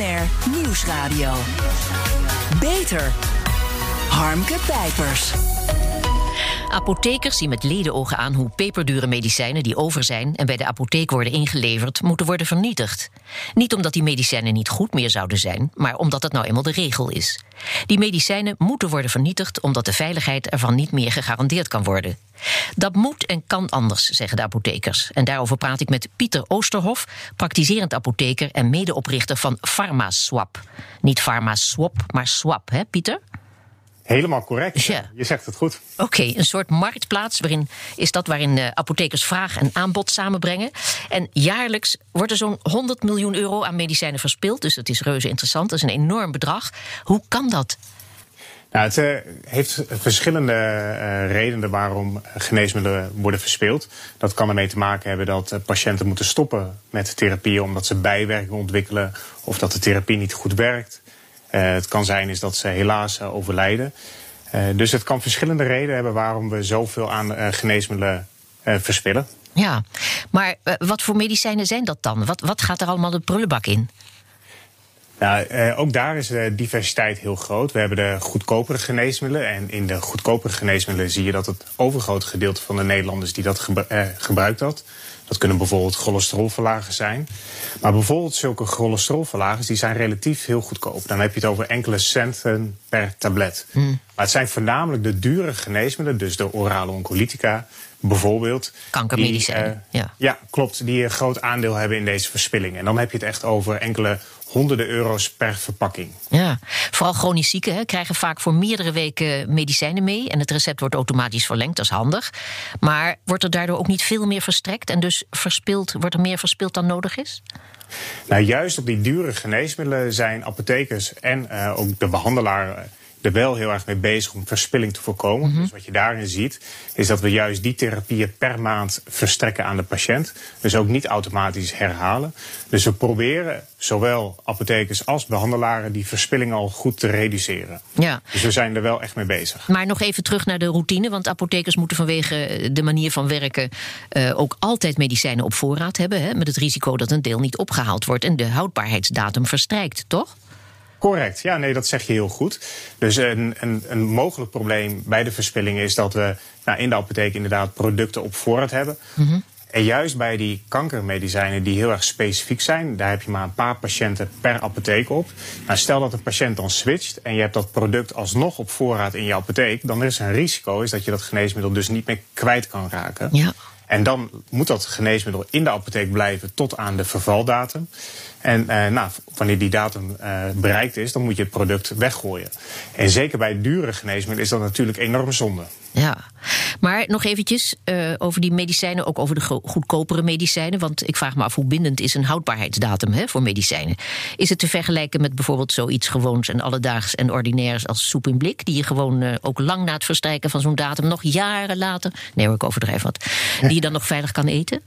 BNR Nieuwsradio. Beter. Harmke Pijpers. Apothekers zien met ledenogen aan hoe peperdure medicijnen die over zijn en bij de apotheek worden ingeleverd, moeten worden vernietigd. Niet omdat die medicijnen niet goed meer zouden zijn, maar omdat dat nou eenmaal de regel is. Die medicijnen moeten worden vernietigd omdat de veiligheid ervan niet meer gegarandeerd kan worden. Dat moet en kan anders, zeggen de apothekers. En daarover praat ik met Pieter Oosterhof, praktiserend apotheker en medeoprichter van PharmaSwap. Niet PharmaSwap, maar Swap, hè, Pieter? Helemaal correct. Ja. Je zegt het goed. Oké, een soort marktplaats waarin is dat waarin uh, apothekers vraag en aanbod samenbrengen. En jaarlijks wordt er zo'n 100 miljoen euro aan medicijnen verspild. Dus dat is reuze interessant. Dat is een enorm bedrag. Hoe kan dat? Nou, het uh, heeft verschillende uh, redenen waarom geneesmiddelen worden verspeeld. Dat kan ermee te maken hebben dat patiënten moeten stoppen met therapie omdat ze bijwerkingen ontwikkelen of dat de therapie niet goed werkt. Uh, het kan zijn is dat ze helaas uh, overlijden. Uh, dus het kan verschillende redenen hebben waarom we zoveel aan geneesmiddelen verspillen. Ja, maar wat voor medicijnen zijn dat dan? Wat, wat gaat er allemaal de prullenbak in? Nou, eh, ook daar is de diversiteit heel groot. We hebben de goedkopere geneesmiddelen. En in de goedkopere geneesmiddelen zie je dat het overgrote gedeelte van de Nederlanders die dat gebru eh, gebruikt dat. Dat kunnen bijvoorbeeld cholesterolverlagers zijn. Maar bijvoorbeeld zulke cholesterolverlagers die zijn relatief heel goedkoop. Dan heb je het over enkele centen per tablet. Mm. Maar het zijn voornamelijk de dure geneesmiddelen, dus de orale oncolytica bijvoorbeeld. Kankermedicijnen. Uh, ja. ja, klopt. Die een groot aandeel hebben in deze verspilling. En dan heb je het echt over enkele honderden euro's per verpakking. Ja, vooral chronisch zieken hè, krijgen vaak voor meerdere weken medicijnen mee. En het recept wordt automatisch verlengd, dat is handig. Maar wordt er daardoor ook niet veel meer verstrekt en dus verspild, wordt er meer verspild dan nodig is? Nou, juist op die dure geneesmiddelen zijn apothekers en uh, ook de behandelaar er wel heel erg mee bezig om verspilling te voorkomen. Mm -hmm. Dus wat je daarin ziet, is dat we juist die therapieën per maand verstrekken aan de patiënt. Dus ook niet automatisch herhalen. Dus we proberen zowel apothekers als behandelaren die verspilling al goed te reduceren. Ja. Dus we zijn er wel echt mee bezig. Maar nog even terug naar de routine, want apothekers moeten vanwege de manier van werken uh, ook altijd medicijnen op voorraad hebben. Hè, met het risico dat een deel niet opgehaald wordt en de houdbaarheidsdatum verstrijkt, toch? Correct, ja, nee, dat zeg je heel goed. Dus een, een, een mogelijk probleem bij de verspilling is dat we nou, in de apotheek inderdaad producten op voorraad hebben. Mm -hmm. En juist bij die kankermedicijnen die heel erg specifiek zijn, daar heb je maar een paar patiënten per apotheek op. Nou, stel dat een patiënt dan switcht en je hebt dat product alsnog op voorraad in je apotheek, dan is er een risico is dat je dat geneesmiddel dus niet meer kwijt kan raken. Ja. En dan moet dat geneesmiddel in de apotheek blijven tot aan de vervaldatum. En uh, nou, wanneer die datum uh, bereikt is, dan moet je het product weggooien. En zeker bij dure geneesmiddelen is dat natuurlijk enorm zonde. Ja, maar nog eventjes uh, over die medicijnen, ook over de goedkopere medicijnen. Want ik vraag me af hoe bindend is een houdbaarheidsdatum hè, voor medicijnen. Is het te vergelijken met bijvoorbeeld zoiets gewoons en alledaags en ordinairs als soep in blik, die je gewoon ook lang na het verstrijken van zo'n datum, nog jaren later, nee hoor, ik overdrijf wat, die je dan nog veilig kan eten?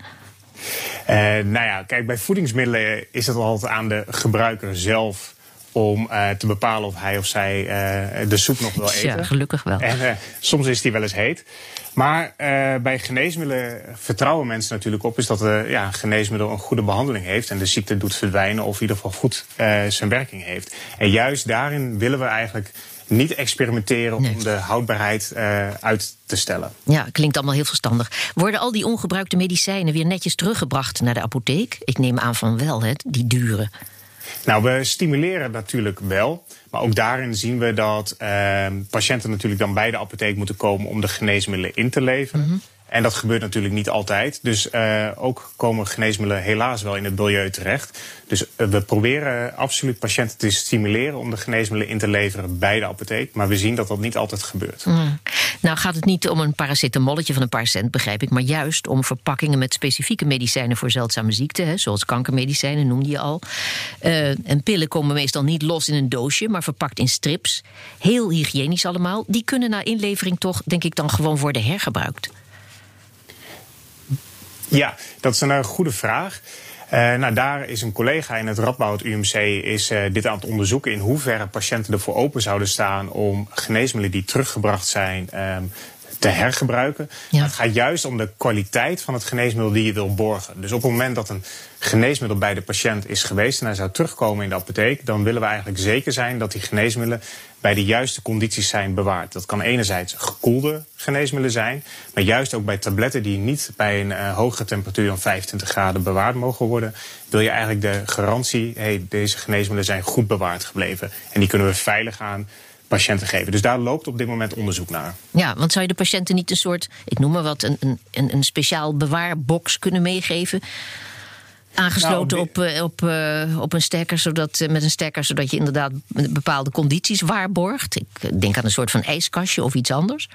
Uh, nou ja, kijk, bij voedingsmiddelen is het altijd aan de gebruiker zelf om uh, te bepalen of hij of zij uh, de soep nog wil eten. Ja, gelukkig wel. En uh, soms is die wel eens heet. Maar bij geneesmiddelen vertrouwen mensen natuurlijk op... is dat een ja, geneesmiddel een goede behandeling heeft... en de ziekte doet verdwijnen of in ieder geval goed zijn werking heeft. En juist daarin willen we eigenlijk niet experimenteren nee. om de houdbaarheid uh, uit te stellen. Ja, klinkt allemaal heel verstandig. Worden al die ongebruikte medicijnen weer netjes teruggebracht naar de apotheek? Ik neem aan van wel, hè, die dure. Nou, we stimuleren natuurlijk wel. Maar ook daarin zien we dat uh, patiënten natuurlijk dan bij de apotheek moeten komen om de geneesmiddelen in te leveren. Mm -hmm. En dat gebeurt natuurlijk niet altijd. Dus uh, ook komen geneesmiddelen helaas wel in het milieu terecht. Dus uh, we proberen absoluut patiënten te stimuleren om de geneesmiddelen in te leveren bij de apotheek. Maar we zien dat dat niet altijd gebeurt. Mm. Nou gaat het niet om een paracetamolletje van een paar cent, begrijp ik. Maar juist om verpakkingen met specifieke medicijnen voor zeldzame ziekten. Zoals kankermedicijnen, noemde je al. Uh, en pillen komen meestal niet los in een doosje, maar verpakt in strips. Heel hygiënisch allemaal. Die kunnen na inlevering toch, denk ik, dan gewoon worden hergebruikt. Ja, dat is een uh, goede vraag. Uh, nou, daar is een collega in het Radboud UMC is, uh, dit aan het onderzoeken in hoeverre patiënten ervoor open zouden staan om geneesmiddelen die teruggebracht zijn um, te hergebruiken. Het gaat juist om de kwaliteit van het geneesmiddel die je wil borgen. Dus op het moment dat een geneesmiddel bij de patiënt is geweest en hij zou terugkomen in de apotheek, dan willen we eigenlijk zeker zijn dat die geneesmiddelen bij de juiste condities zijn bewaard. Dat kan enerzijds gekoelde geneesmiddelen zijn, maar juist ook bij tabletten die niet bij een uh, hogere temperatuur dan 25 graden bewaard mogen worden, wil je eigenlijk de garantie, hey, deze geneesmiddelen zijn goed bewaard gebleven en die kunnen we veilig aan patiënten geven. Dus daar loopt op dit moment onderzoek naar. Ja, want zou je de patiënten niet een soort, ik noem maar wat, een, een, een speciaal bewaarbox kunnen meegeven? Aangesloten nou, op, op, op, uh, op, een stekker, zodat, uh, met een stekker, zodat je inderdaad bepaalde condities waarborgt. Ik denk aan een soort van ijskastje of iets anders.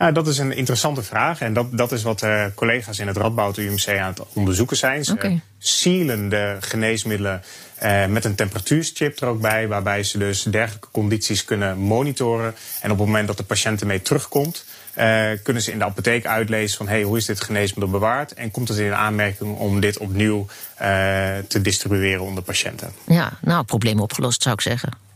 Nou, dat is een interessante vraag. En dat, dat is wat uh, collega's in het Radboud UMC aan het onderzoeken zijn. Ze okay. sealen de geneesmiddelen uh, met een temperatuurschip er ook bij. Waarbij ze dus dergelijke condities kunnen monitoren. En op het moment dat de patiënt ermee terugkomt. Uh, kunnen ze in de apotheek uitlezen van hey, hoe is dit geneesmiddel bewaard? En komt het in aanmerking om dit opnieuw te distribueren onder patiënten? Ja, nou, probleem opgelost zou ik zeggen.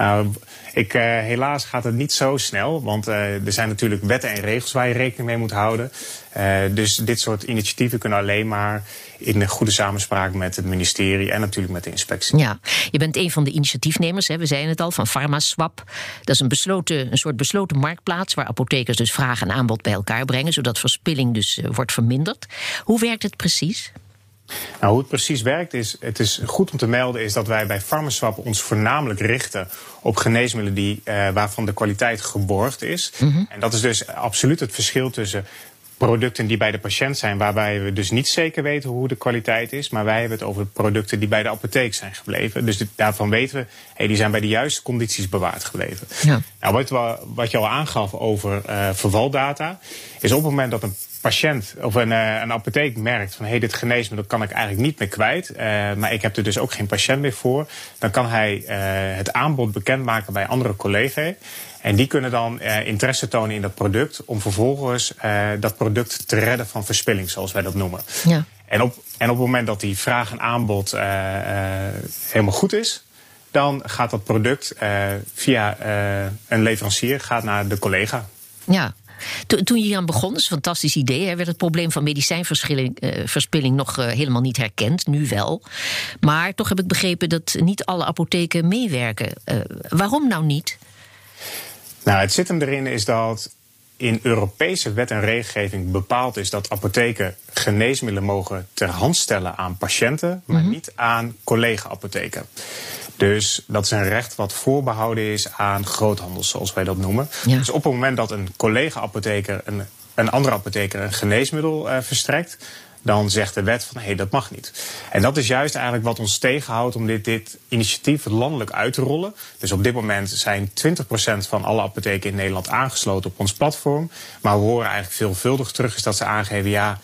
Nou, ik, uh, helaas gaat het niet zo snel, want uh, er zijn natuurlijk wetten en regels waar je rekening mee moet houden. Uh, dus dit soort initiatieven kunnen alleen maar in goede samenspraak met het ministerie en natuurlijk met de inspectie. Ja, je bent een van de initiatiefnemers, hè, we zeiden het al, van PharmaSwap. Dat is een, besloten, een soort besloten marktplaats waar apothekers dus vraag en aanbod bij elkaar brengen, zodat verspilling dus wordt verminderd. Hoe werkt het precies? Nou, hoe het precies werkt is, het is goed om te melden, is dat wij bij PharmaSwap ons voornamelijk richten op geneesmiddelen die, uh, waarvan de kwaliteit geborgd is. Mm -hmm. En dat is dus absoluut het verschil tussen producten die bij de patiënt zijn, waarbij we dus niet zeker weten hoe de kwaliteit is. Maar wij hebben het over producten die bij de apotheek zijn gebleven. Dus daarvan weten we, hey, die zijn bij de juiste condities bewaard gebleven. Ja. Nou, wat, wat je al aangaf over uh, vervaldata, is op het moment dat een patiënt of een, uh, een apotheek merkt van hé, hey, dit geneesmiddel kan ik eigenlijk niet meer kwijt, uh, maar ik heb er dus ook geen patiënt meer voor, dan kan hij uh, het aanbod bekendmaken bij andere collega's. En die kunnen dan interesse tonen in dat product om vervolgens dat product te redden van verspilling, zoals wij dat noemen. Ja. En, op, en op het moment dat die vraag en aanbod helemaal goed is, dan gaat dat product via een leverancier gaat naar de collega. Ja, toen je hier aan begon, dat is een fantastisch idee, hè, werd het probleem van medicijnverspilling uh, nog uh, helemaal niet herkend, nu wel. Maar toch heb ik begrepen dat niet alle apotheken meewerken. Uh, waarom nou niet? Nou, het zit hem erin is dat in Europese wet en regelgeving bepaald is dat apotheken geneesmiddelen mogen ter hand stellen aan patiënten, maar mm-hmm. niet aan collega-apotheken. Dus dat is een recht wat voorbehouden is aan groothandels, zoals wij dat noemen. Dus op het moment dat een collega-apotheker een, een andere apotheker een geneesmiddel uh, verstrekt, dan zegt de wet van hé, hey, dat mag niet. En dat is juist eigenlijk wat ons tegenhoudt om dit, dit initiatief landelijk uit te rollen. Dus op dit moment zijn 20% van alle apotheken in Nederland aangesloten op ons platform. Maar we horen eigenlijk veelvuldig terug is dat ze aangeven ja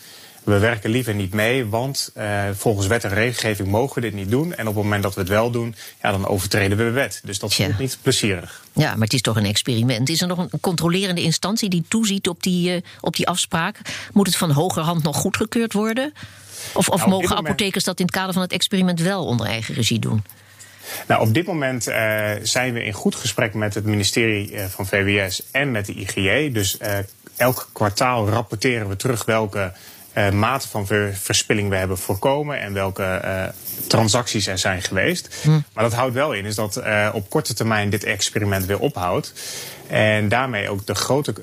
we werken liever niet mee, want uh, volgens wet en regelgeving mogen we dit niet doen. En op het moment dat we het wel doen, ja, dan overtreden we de wet. Dus dat is niet plezierig. Ja, maar het is toch een experiment. Is er nog een controlerende instantie die toeziet op die, uh, op die afspraak? Moet het van hogerhand nog goedgekeurd worden? Of, of nou, mogen apothekers dat in het kader van het experiment wel onder eigen regie doen? Nou, op dit moment uh, zijn we in goed gesprek met het ministerie uh, van VWS en met de IGJ. Dus uh, elk kwartaal rapporteren we terug welke uh, mate van ver verspilling we hebben voorkomen en welke uh, transacties er zijn geweest. Hm. Maar dat houdt wel in is dat uh, op korte termijn dit experiment weer ophoudt. En daarmee ook de grote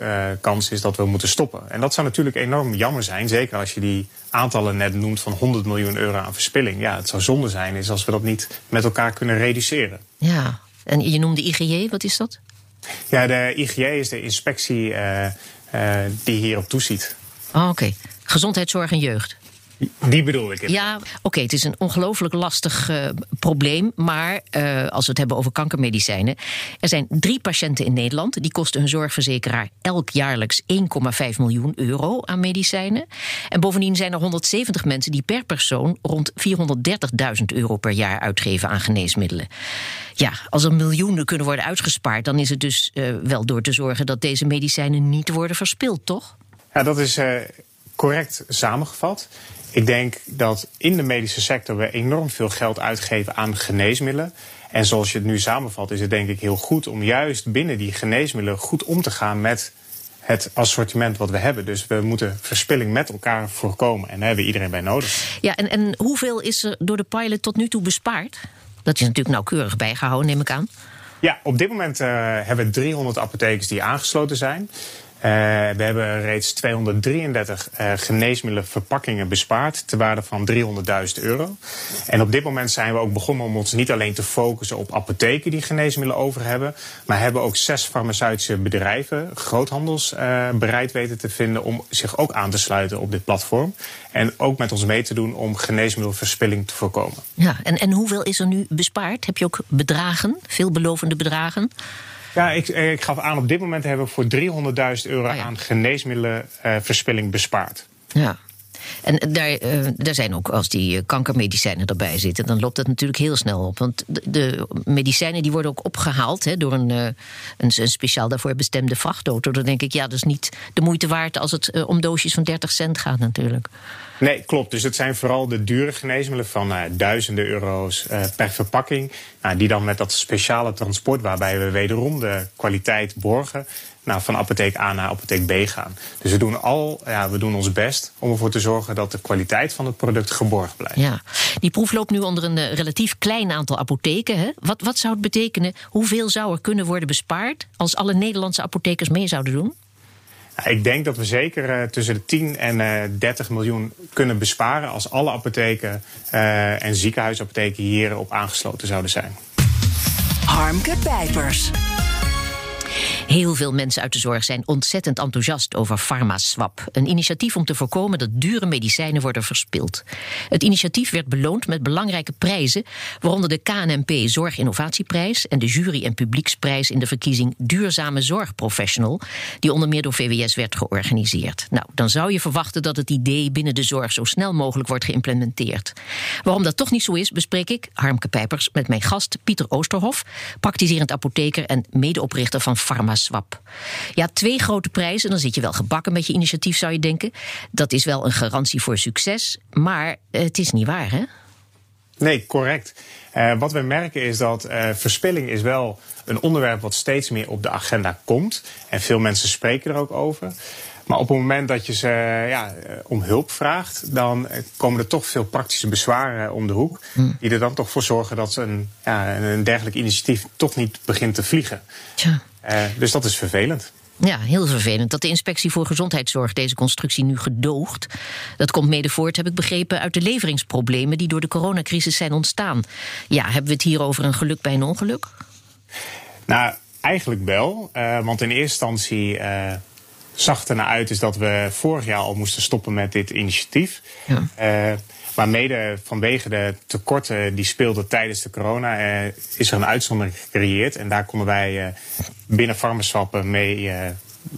kans is dat we moeten stoppen. En dat zou natuurlijk enorm jammer zijn, zeker als je die aantallen net noemt van 100 miljoen euro aan verspilling. Ja, het zou zonde zijn is als we dat niet met elkaar kunnen reduceren. Ja, en je noemde IGJ, wat is dat? Ja, de IGJ is de inspectie die hierop toeziet. Oh, oké. Gezondheidszorg en jeugd. Die bedoel ik. Ja, oké, het is een ongelooflijk lastig uh, probleem. Maar uh, als we het hebben over kankermedicijnen. Er zijn drie patiënten in Nederland. Die kosten hun zorgverzekeraar elk jaarlijks 1,5 miljoen euro aan medicijnen. En bovendien zijn er 170 mensen die per persoon rond 430.000 euro per jaar uitgeven aan geneesmiddelen. Ja, als er miljoenen kunnen worden uitgespaard, dan is het dus uh, wel door te zorgen dat deze medicijnen niet worden verspild, toch? Ja, dat is correct samengevat. Ik denk dat in de medische sector we enorm veel geld uitgeven aan geneesmiddelen. En zoals je het nu samenvat, is het denk ik heel goed om juist binnen die geneesmiddelen goed om te gaan met het assortiment wat we hebben. Dus we moeten verspilling met elkaar voorkomen. En daar hebben we iedereen bij nodig. Ja, en, en hoeveel is er door de pilot tot nu toe bespaard? Dat is natuurlijk nauwkeurig bijgehouden, neem ik aan. Ja, op dit moment uh, hebben we 300 apothekers die aangesloten zijn. Uh, we hebben reeds 233 uh, geneesmiddelenverpakkingen bespaard ter waarde van 300.000 euro. En op dit moment zijn we ook begonnen om ons niet alleen te focussen op apotheken die geneesmiddelen over hebben, maar hebben ook zes farmaceutische bedrijven, groothandels, uh, bereid weten te vinden om zich ook aan te sluiten op dit platform. En ook met ons mee te doen om geneesmiddelverspilling te voorkomen. Ja, en, en hoeveel is er nu bespaard? Heb je ook bedragen, veelbelovende bedragen? Ja, ik, ik gaf aan, op dit moment hebben we voor 300.000 euro oh ja. aan geneesmiddelenverspilling bespaard. Ja. En daar, uh, daar zijn ook, als die kankermedicijnen erbij zitten, dan loopt dat natuurlijk heel snel op. Want de, medicijnen die worden ook opgehaald hè, door een, uh, een, een, speciaal daarvoor bestemde vrachtauto. Dan denk ik, ja, dat is niet de moeite waard als het om doosjes van 30 cent gaat, natuurlijk. Nee, klopt. Dus het zijn vooral de dure geneesmiddelen van duizenden euro's per verpakking. Nou, die dan met dat speciale transport, waarbij we wederom de kwaliteit borgen. Nou, van apotheek A naar apotheek B gaan. Dus we doen, al, ja, we doen ons best om ervoor te zorgen dat de kwaliteit van het product geborgd blijft. Ja, die proef loopt nu onder een uh, relatief klein aantal apotheken. Hè? Wat, wat zou het betekenen? Hoeveel zou er kunnen worden bespaard als alle Nederlandse apothekers mee zouden doen? Ik denk dat we zeker uh, tussen de 10 en uh, 30 miljoen kunnen besparen als alle apotheken uh, en ziekenhuisapotheken hierop aangesloten zouden zijn. Harmke Pijpers. Heel veel mensen uit de zorg zijn ontzettend enthousiast over PharmaSwap. Een initiatief om te voorkomen dat dure medicijnen worden verspild. Het initiatief werd beloond met belangrijke prijzen, waaronder de KNMP Zorginnovatieprijs en de Jury- en Publieksprijs in de verkiezing Duurzame Zorgprofessional, die onder meer door VWS werd georganiseerd. Nou, dan zou je verwachten dat het idee binnen de zorg zo snel mogelijk wordt geïmplementeerd. Waarom dat toch niet zo is, bespreek ik, Harmke Pijpers, met mijn gast Pieter Oosterhof, praktiserend apotheker en medeoprichter van Ja, twee grote prijzen, dan zit je wel gebakken met je initiatief, zou je denken. Dat is wel een garantie voor succes, maar het is niet waar, hè? Nee, correct. Uh, wat we merken is dat uh, verspilling is wel een onderwerp wat steeds meer op de agenda komt. En veel mensen spreken er ook over. Maar op het moment dat je ze ja, om hulp vraagt, dan komen er toch veel praktische bezwaren om de hoek. Hmm. Die er dan toch voor zorgen dat een, ja, een dergelijk initiatief toch niet begint te vliegen. Uh, dus dat is vervelend. Ja, heel vervelend dat de Inspectie voor Gezondheidszorg deze constructie nu gedoogt. Dat komt mede voort, heb ik begrepen, uit de leveringsproblemen die door de coronacrisis zijn ontstaan. Ja, hebben we het hier over een geluk bij een ongeluk? Nou, eigenlijk wel. Uh, want in eerste instantie uh, zag ernaar uit is dat we vorig jaar al moesten stoppen met dit initiatief. Ja. Uh, maar mede vanwege de tekorten die speelden tijdens de corona, eh, is er een uitzondering gecreëerd. En daar konden wij eh, binnen farmaswappen mee, eh,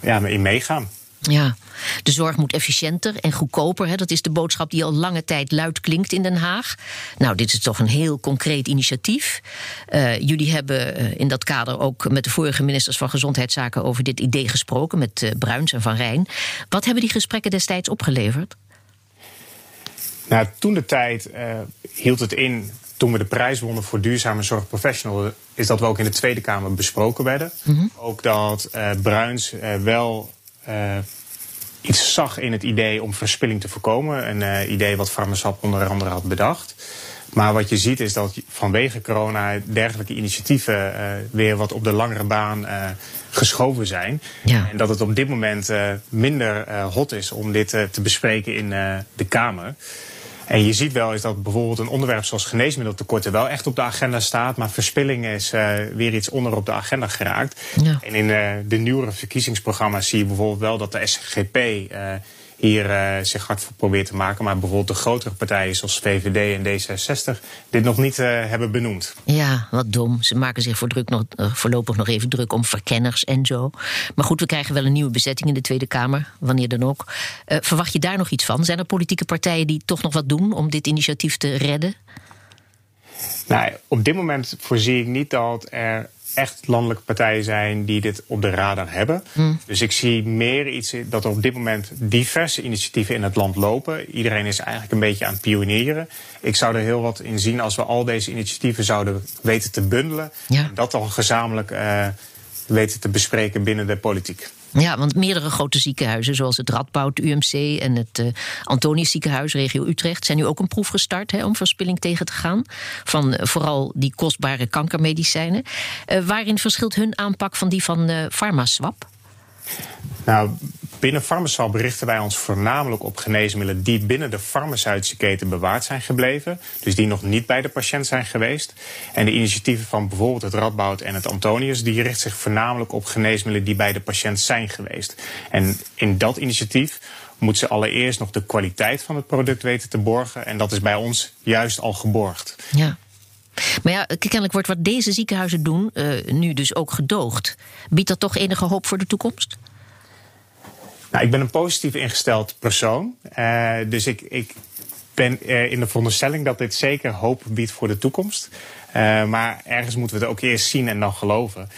ja, in meegaan. Ja, de zorg moet efficiënter en goedkoper. Hè? Dat is de boodschap die al lange tijd luid klinkt in Den Haag. Nou, dit is toch een heel concreet initiatief. Uh, jullie hebben uh, in dat kader ook met de vorige ministers van Gezondheidszaken over dit idee gesproken, met uh, Bruins en Van Rijn. Wat hebben die gesprekken destijds opgeleverd? Nou, toen de tijd uh, hield het in, toen we de prijs wonnen voor duurzame zorgprofessional, is dat we ook in de Tweede Kamer besproken werden. Mm -hmm. Ook dat uh, Bruins uh, wel iets zag in het idee om verspilling te voorkomen. Een idee wat Farmasap onder andere had bedacht. Maar wat je ziet is dat vanwege corona dergelijke initiatieven weer wat op de langere baan geschoven zijn. Ja. En dat het op dit moment minder hot is om dit te bespreken in de Kamer. En je ziet wel is dat bijvoorbeeld een onderwerp zoals geneesmiddeltekorten wel echt op de agenda staat. Maar verspilling is uh, weer iets onder op de agenda geraakt. Ja. En in uh, de nieuwere verkiezingsprogramma's zie je bijvoorbeeld wel dat de SGP uh, hier uh, zich hard voor probeert te maken. Maar bijvoorbeeld de grotere partijen zoals VVD en D66 dit nog niet uh, hebben benoemd. Ja, wat dom. Ze maken zich voor druk nog, uh, voorlopig nog even druk om verkenners en zo. Maar goed, we krijgen wel een nieuwe bezetting in de Tweede Kamer, wanneer dan ook. verwacht je daar nog iets van? Zijn er politieke partijen die toch nog wat doen om dit initiatief te redden? Nou, op dit moment voorzie ik niet dat er echt landelijke partijen zijn die dit op de radar hebben. Mm. Dus ik zie meer iets dat er op dit moment diverse initiatieven in het land lopen. Iedereen is eigenlijk een beetje aan het pionieren. Ik zou er heel wat in zien als we al deze initiatieven zouden weten te bundelen. Ja. En dat dan gezamenlijk uh, weten te bespreken binnen de politiek. Ja, want meerdere grote ziekenhuizen, zoals het Radboud UMC en het uh, Antonius ziekenhuis, regio Utrecht, zijn nu ook een proef gestart hè, om verspilling tegen te gaan. Van uh, vooral die kostbare kankermedicijnen. Uh, waarin verschilt hun aanpak van die van uh, Pharmaswap? Nou, binnen Pharmaswap berichten wij ons voornamelijk op geneesmiddelen die binnen de farmaceutische keten bewaard zijn gebleven. Dus die nog niet bij de patiënt zijn geweest. En de initiatieven van bijvoorbeeld het Radboud en het Antonius, die richt zich voornamelijk op geneesmiddelen die bij de patiënt zijn geweest. En in dat initiatief moet ze allereerst nog de kwaliteit van het product weten te borgen. En dat is bij ons juist al geborgd. Ja. Maar ja, kennelijk wordt wat deze ziekenhuizen doen uh, nu dus ook gedoogd. Biedt dat toch enige hoop voor de toekomst? Nou, ik ben een positief ingesteld persoon. Uh, dus ik, ik ben uh, in de veronderstelling dat dit zeker hoop biedt voor de toekomst. maar ergens moeten we het ook eerst zien en dan geloven.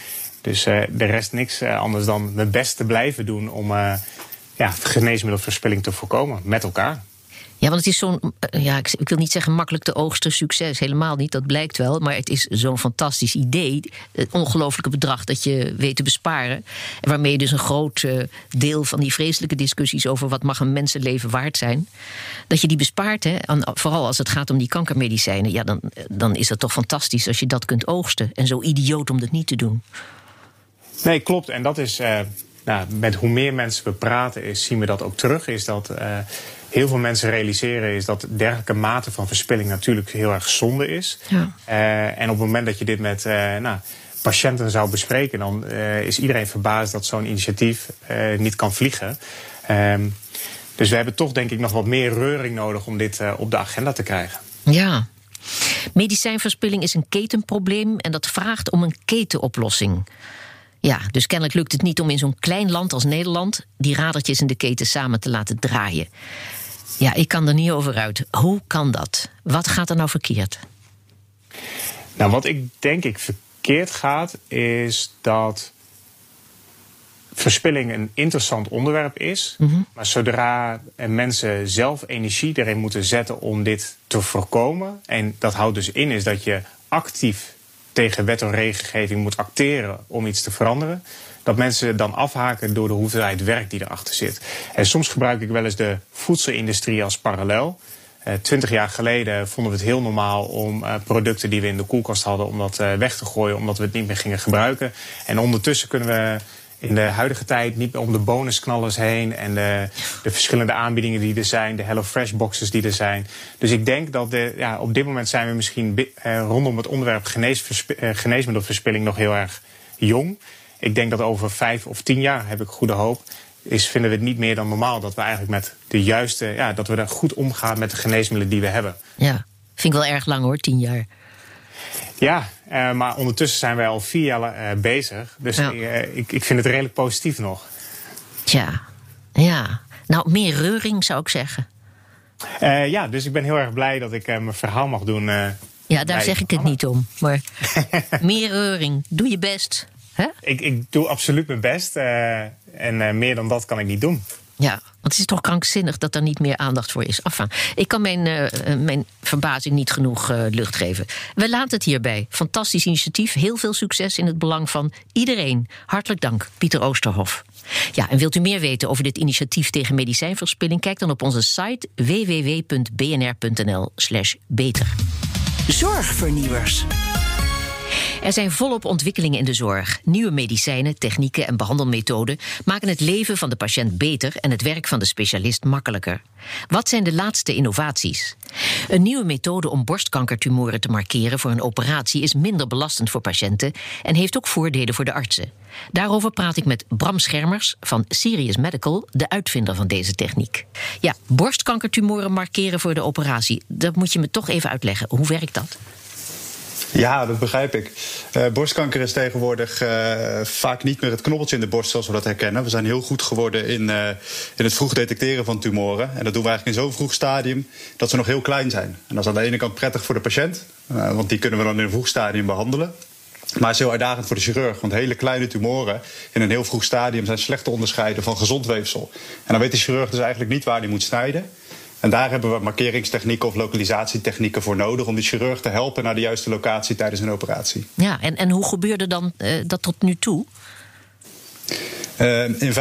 Dus er rest niks anders dan mijn best te blijven doen om ja, geneesmiddelverspilling te voorkomen met elkaar. Ja, want het is zo'n, eh, ja, ik wil niet zeggen makkelijk te oogsten succes, helemaal niet, dat blijkt wel. Maar het is zo'n fantastisch idee, het ongelooflijke bedrag dat je weet te besparen. En waarmee je dus een groot eh, deel van die vreselijke discussies over wat mag een mensenleven waard zijn, dat je die bespaart, hè, vooral als het gaat om die kankermedicijnen. Ja, dan, dan is dat toch fantastisch als je dat kunt oogsten. En zo idioot om dat niet te doen. Nee, klopt. En dat is. Nou, met hoe meer mensen we praten, is, zien we dat ook terug. Is dat uh, heel veel mensen realiseren is dat dergelijke mate van verspilling natuurlijk heel erg zonde is. Ja. Uh, en op het moment dat je dit met uh, nou, patiënten zou bespreken, dan is iedereen verbaasd dat zo'n initiatief niet kan vliegen. Um, dus we hebben toch denk ik nog wat meer reuring nodig om dit op de agenda te krijgen. Ja. Medicijnverspilling is een ketenprobleem en dat vraagt om een ketenoplossing. Ja, dus kennelijk lukt het niet om in zo'n klein land als Nederland die radertjes in de keten samen te laten draaien. Ja, ik kan er niet over uit. Hoe kan dat? Wat gaat er nou verkeerd? Nou, wat ik denk ik verkeerd gaat, is dat verspilling een interessant onderwerp is. Mm -hmm. Maar zodra mensen zelf energie erin moeten zetten om dit te voorkomen. En dat houdt dus in is dat je actief tegen wet en regelgeving moet acteren om iets te veranderen dat mensen dan afhaken door de hoeveelheid werk die erachter zit. En soms gebruik ik wel eens de voedselindustrie als parallel. Uh, twintig jaar geleden vonden we het heel normaal om uh, producten die we in de koelkast hadden, om dat uh, weg te gooien, omdat we het niet meer gingen gebruiken. En ondertussen kunnen we in de huidige tijd niet meer om de bonusknallers heen en de, de verschillende aanbiedingen die er zijn, de HelloFresh boxes die er zijn. Dus ik denk dat de, ja, op dit moment zijn we misschien rondom het onderwerp geneesmiddelverspilling nog heel erg jong ik denk dat over vijf of tien jaar, heb ik goede hoop, is, vinden we het niet meer dan normaal dat we eigenlijk met de juiste, ja, dat we er goed omgaan met de geneesmiddelen die we hebben. Ja, vind ik wel erg lang hoor, tien jaar. Ja, uh, maar ondertussen zijn wij al vier jaar uh, bezig. Dus ja. uh, ik, ik vind het redelijk positief nog. Tja, ja. Nou, meer reuring zou ik zeggen. ja, dus ik ben heel erg blij dat ik mijn verhaal mag doen. ja, daar zeg ik het niet om. Maar meer reuring, doe je best. Ik, ik doe absoluut mijn best. En meer dan dat kan ik niet doen. Ja, want het is toch krankzinnig dat er niet meer aandacht voor is. Enfin, ik kan mijn, uh, mijn verbazing niet genoeg lucht geven. We laten het hierbij. Fantastisch initiatief. Heel veel succes in het belang van iedereen. Hartelijk dank, Pieter Oosterhof. Ja, en wilt u meer weten over dit initiatief tegen medicijnverspilling? Kijk dan op onze site www.bnr.nl/beter. Zorgvernieuwers. Er zijn volop ontwikkelingen in de zorg. Nieuwe medicijnen, technieken en behandelmethoden maken het leven van de patiënt beter en het werk van de specialist makkelijker. Wat zijn de laatste innovaties? Een nieuwe methode om borstkankertumoren te markeren voor een operatie is minder belastend voor patiënten en heeft ook voordelen voor de artsen. Daarover praat ik met Bram Schermers van Sirius Medical, de uitvinder van deze techniek. Ja, borstkankertumoren markeren voor de operatie. Dat moet je me toch even uitleggen. Hoe werkt dat? Ja, dat begrijp ik. Uh, borstkanker is tegenwoordig uh, vaak niet meer het knobbeltje in de borst zoals we dat herkennen. We zijn heel goed geworden in, uh, in het vroeg detecteren van tumoren. En dat doen we eigenlijk in zo'n vroeg stadium dat ze nog heel klein zijn. En dat is aan de ene kant prettig voor de patiënt, want die kunnen we dan in een vroeg stadium behandelen. Maar het is heel uitdagend voor de chirurg. Want hele kleine tumoren in een heel vroeg stadium zijn slecht te onderscheiden van gezond weefsel. En dan weet de chirurg dus eigenlijk niet waar hij moet snijden. En daar hebben we markeringstechnieken of lokalisatietechnieken voor nodig om die chirurg te helpen naar de juiste locatie tijdens een operatie. Ja, en, en hoe gebeurde dan uh, dat tot nu toe? Uh, in 95%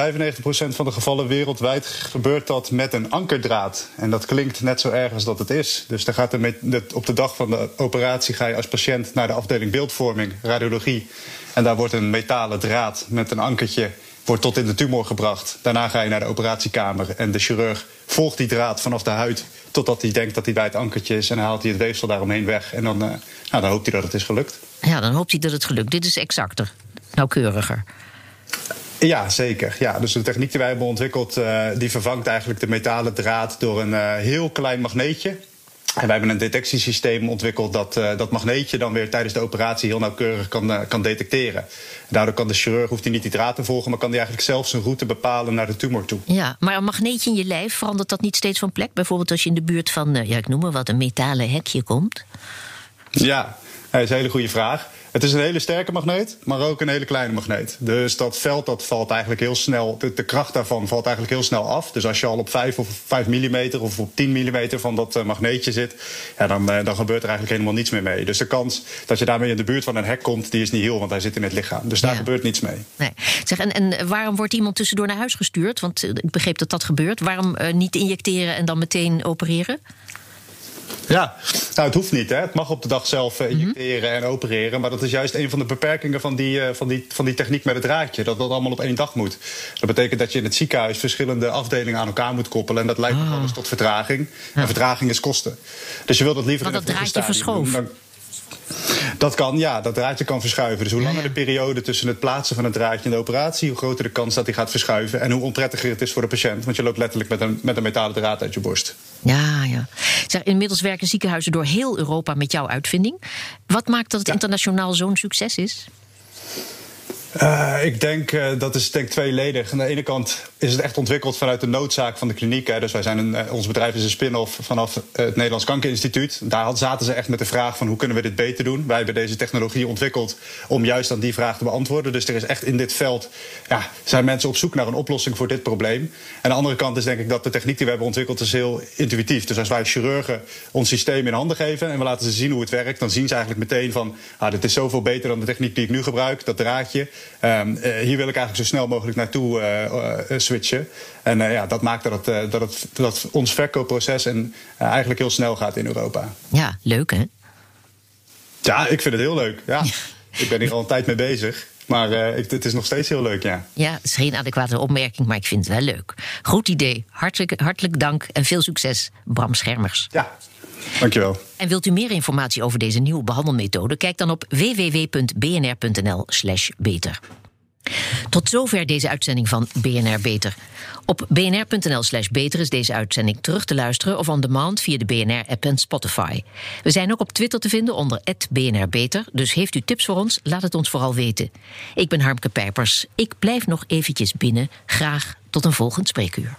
van de gevallen wereldwijd gebeurt dat met een ankerdraad. En dat klinkt net zo erg als dat het is. Dus dan gaat de, op de dag van de operatie ga je als patiënt naar de afdeling beeldvorming, radiologie. En daar wordt een metalen draad met een ankertje wordt tot in de tumor gebracht. Daarna ga je naar de operatiekamer en de chirurg volgt die draad vanaf de huid totdat hij denkt dat hij bij het ankertje is en dan haalt hij het weefsel daaromheen weg. En dan, uh, nou, dan hoopt hij dat het is gelukt. Ja, dan hoopt hij dat het gelukt. Dit is exacter, nauwkeuriger. Ja, zeker. Ja, dus de techniek die wij hebben ontwikkeld, uh, die vervangt eigenlijk de metalen draad door een uh, heel klein magneetje. En wij hebben een detectiesysteem ontwikkeld dat uh, dat magneetje dan weer tijdens de operatie heel nauwkeurig kan, uh, kan detecteren. Daardoor kan de chirurg hoeft hij niet die draad te volgen, maar kan hij eigenlijk zelf zijn route bepalen naar de tumor toe. Ja, maar een magneetje in je lijf, verandert dat niet steeds van plek? Bijvoorbeeld als je in de buurt van, uh, ja, ik noem maar wat, een metalen hekje komt? Ja, dat is een hele goede vraag. Het is een hele sterke magneet, maar ook een hele kleine magneet. Dus dat veld dat valt eigenlijk heel snel, de, de kracht daarvan valt eigenlijk heel snel af. Dus als je al op 5 of 5 mm of op 10 mm van dat uh, magneetje zit, ja, dan, uh, dan gebeurt er eigenlijk helemaal niets meer mee. Dus de kans dat je daarmee in de buurt van een hek komt, die is niet heel, want hij zit in het lichaam. Dus daar ja. gebeurt niets mee. Nee. Zeg, en, en waarom wordt iemand tussendoor naar huis gestuurd? Want uh, ik begreep dat dat gebeurt. Waarom niet injecteren en dan meteen opereren? Ja, nou, het hoeft niet. Hè. Het mag op de dag zelf uh, injecteren mm -hmm. en opereren. Maar dat is juist een van de beperkingen van die, uh, van, die, van die techniek met het draadje. Dat dat allemaal op één dag moet. Dat betekent dat je in het ziekenhuis verschillende afdelingen aan elkaar moet koppelen. En dat leidt ah. alles tot vertraging. Ja. En vertraging is kosten. Dus je wilt dat liever Want in dat draadje verschoven. Dat kan, ja, dat draadje kan verschuiven. Dus hoe langer de periode tussen het plaatsen van het draadje en de operatie, hoe groter de kans dat hij gaat verschuiven. En hoe onprettiger het is voor de patiënt. Want je loopt letterlijk met een, met een metalen draad uit je borst. Ja, ja. Zeg, inmiddels werken ziekenhuizen door heel Europa met jouw uitvinding. Wat maakt dat het ja. internationaal zo'n succes is? Uh, ik denk uh, dat is denk tweeledig. Aan de ene kant is het echt ontwikkeld vanuit de noodzaak van de kliniek. Hè. Dus wij zijn een, uh, ons bedrijf is een spin-off vanaf het Nederlands Kankerinstituut. Daar zaten ze echt met de vraag van hoe kunnen we dit beter doen. Wij hebben deze technologie ontwikkeld om juist aan die vraag te beantwoorden. Dus er is echt in dit veld ja, zijn mensen op zoek naar een oplossing voor dit probleem. En de andere kant is denk ik dat de techniek die we hebben ontwikkeld is heel intuïtief. Dus als wij chirurgen ons systeem in handen geven en we laten ze zien hoe het werkt, dan zien ze eigenlijk meteen van ah, dit is zoveel beter dan de techniek die ik nu gebruik, dat draadje. Um, hier wil ik eigenlijk zo snel mogelijk naartoe uh, switchen. En ja, dat maakt dat, het, dat, het, dat ons verkoopproces en, eigenlijk heel snel gaat in Europa. Ja, leuk hè? Ja, ik vind het heel leuk. Ja. ik ben hier al een tijd mee bezig. Maar ik, het is nog steeds heel leuk, ja. Ja, het is geen adequate opmerking, maar ik vind het wel leuk. Goed idee. Hartelijk, hartelijk dank en veel succes, Bram Schermers. Ja, Dankjewel. En wilt u meer informatie over deze nieuwe behandelmethode? Kijk dan op www.bnr.nl/slash beter. Tot zover deze uitzending van BNR Beter. Op bnr.nl/slash beter is deze uitzending terug te luisteren of on demand via de BNR-app en Spotify. We zijn ook op Twitter te vinden onder BNR Beter. Dus heeft u tips voor ons? Laat het ons vooral weten. Ik ben Harmke Pijpers. Ik blijf nog eventjes binnen. Graag tot een volgend spreekuur.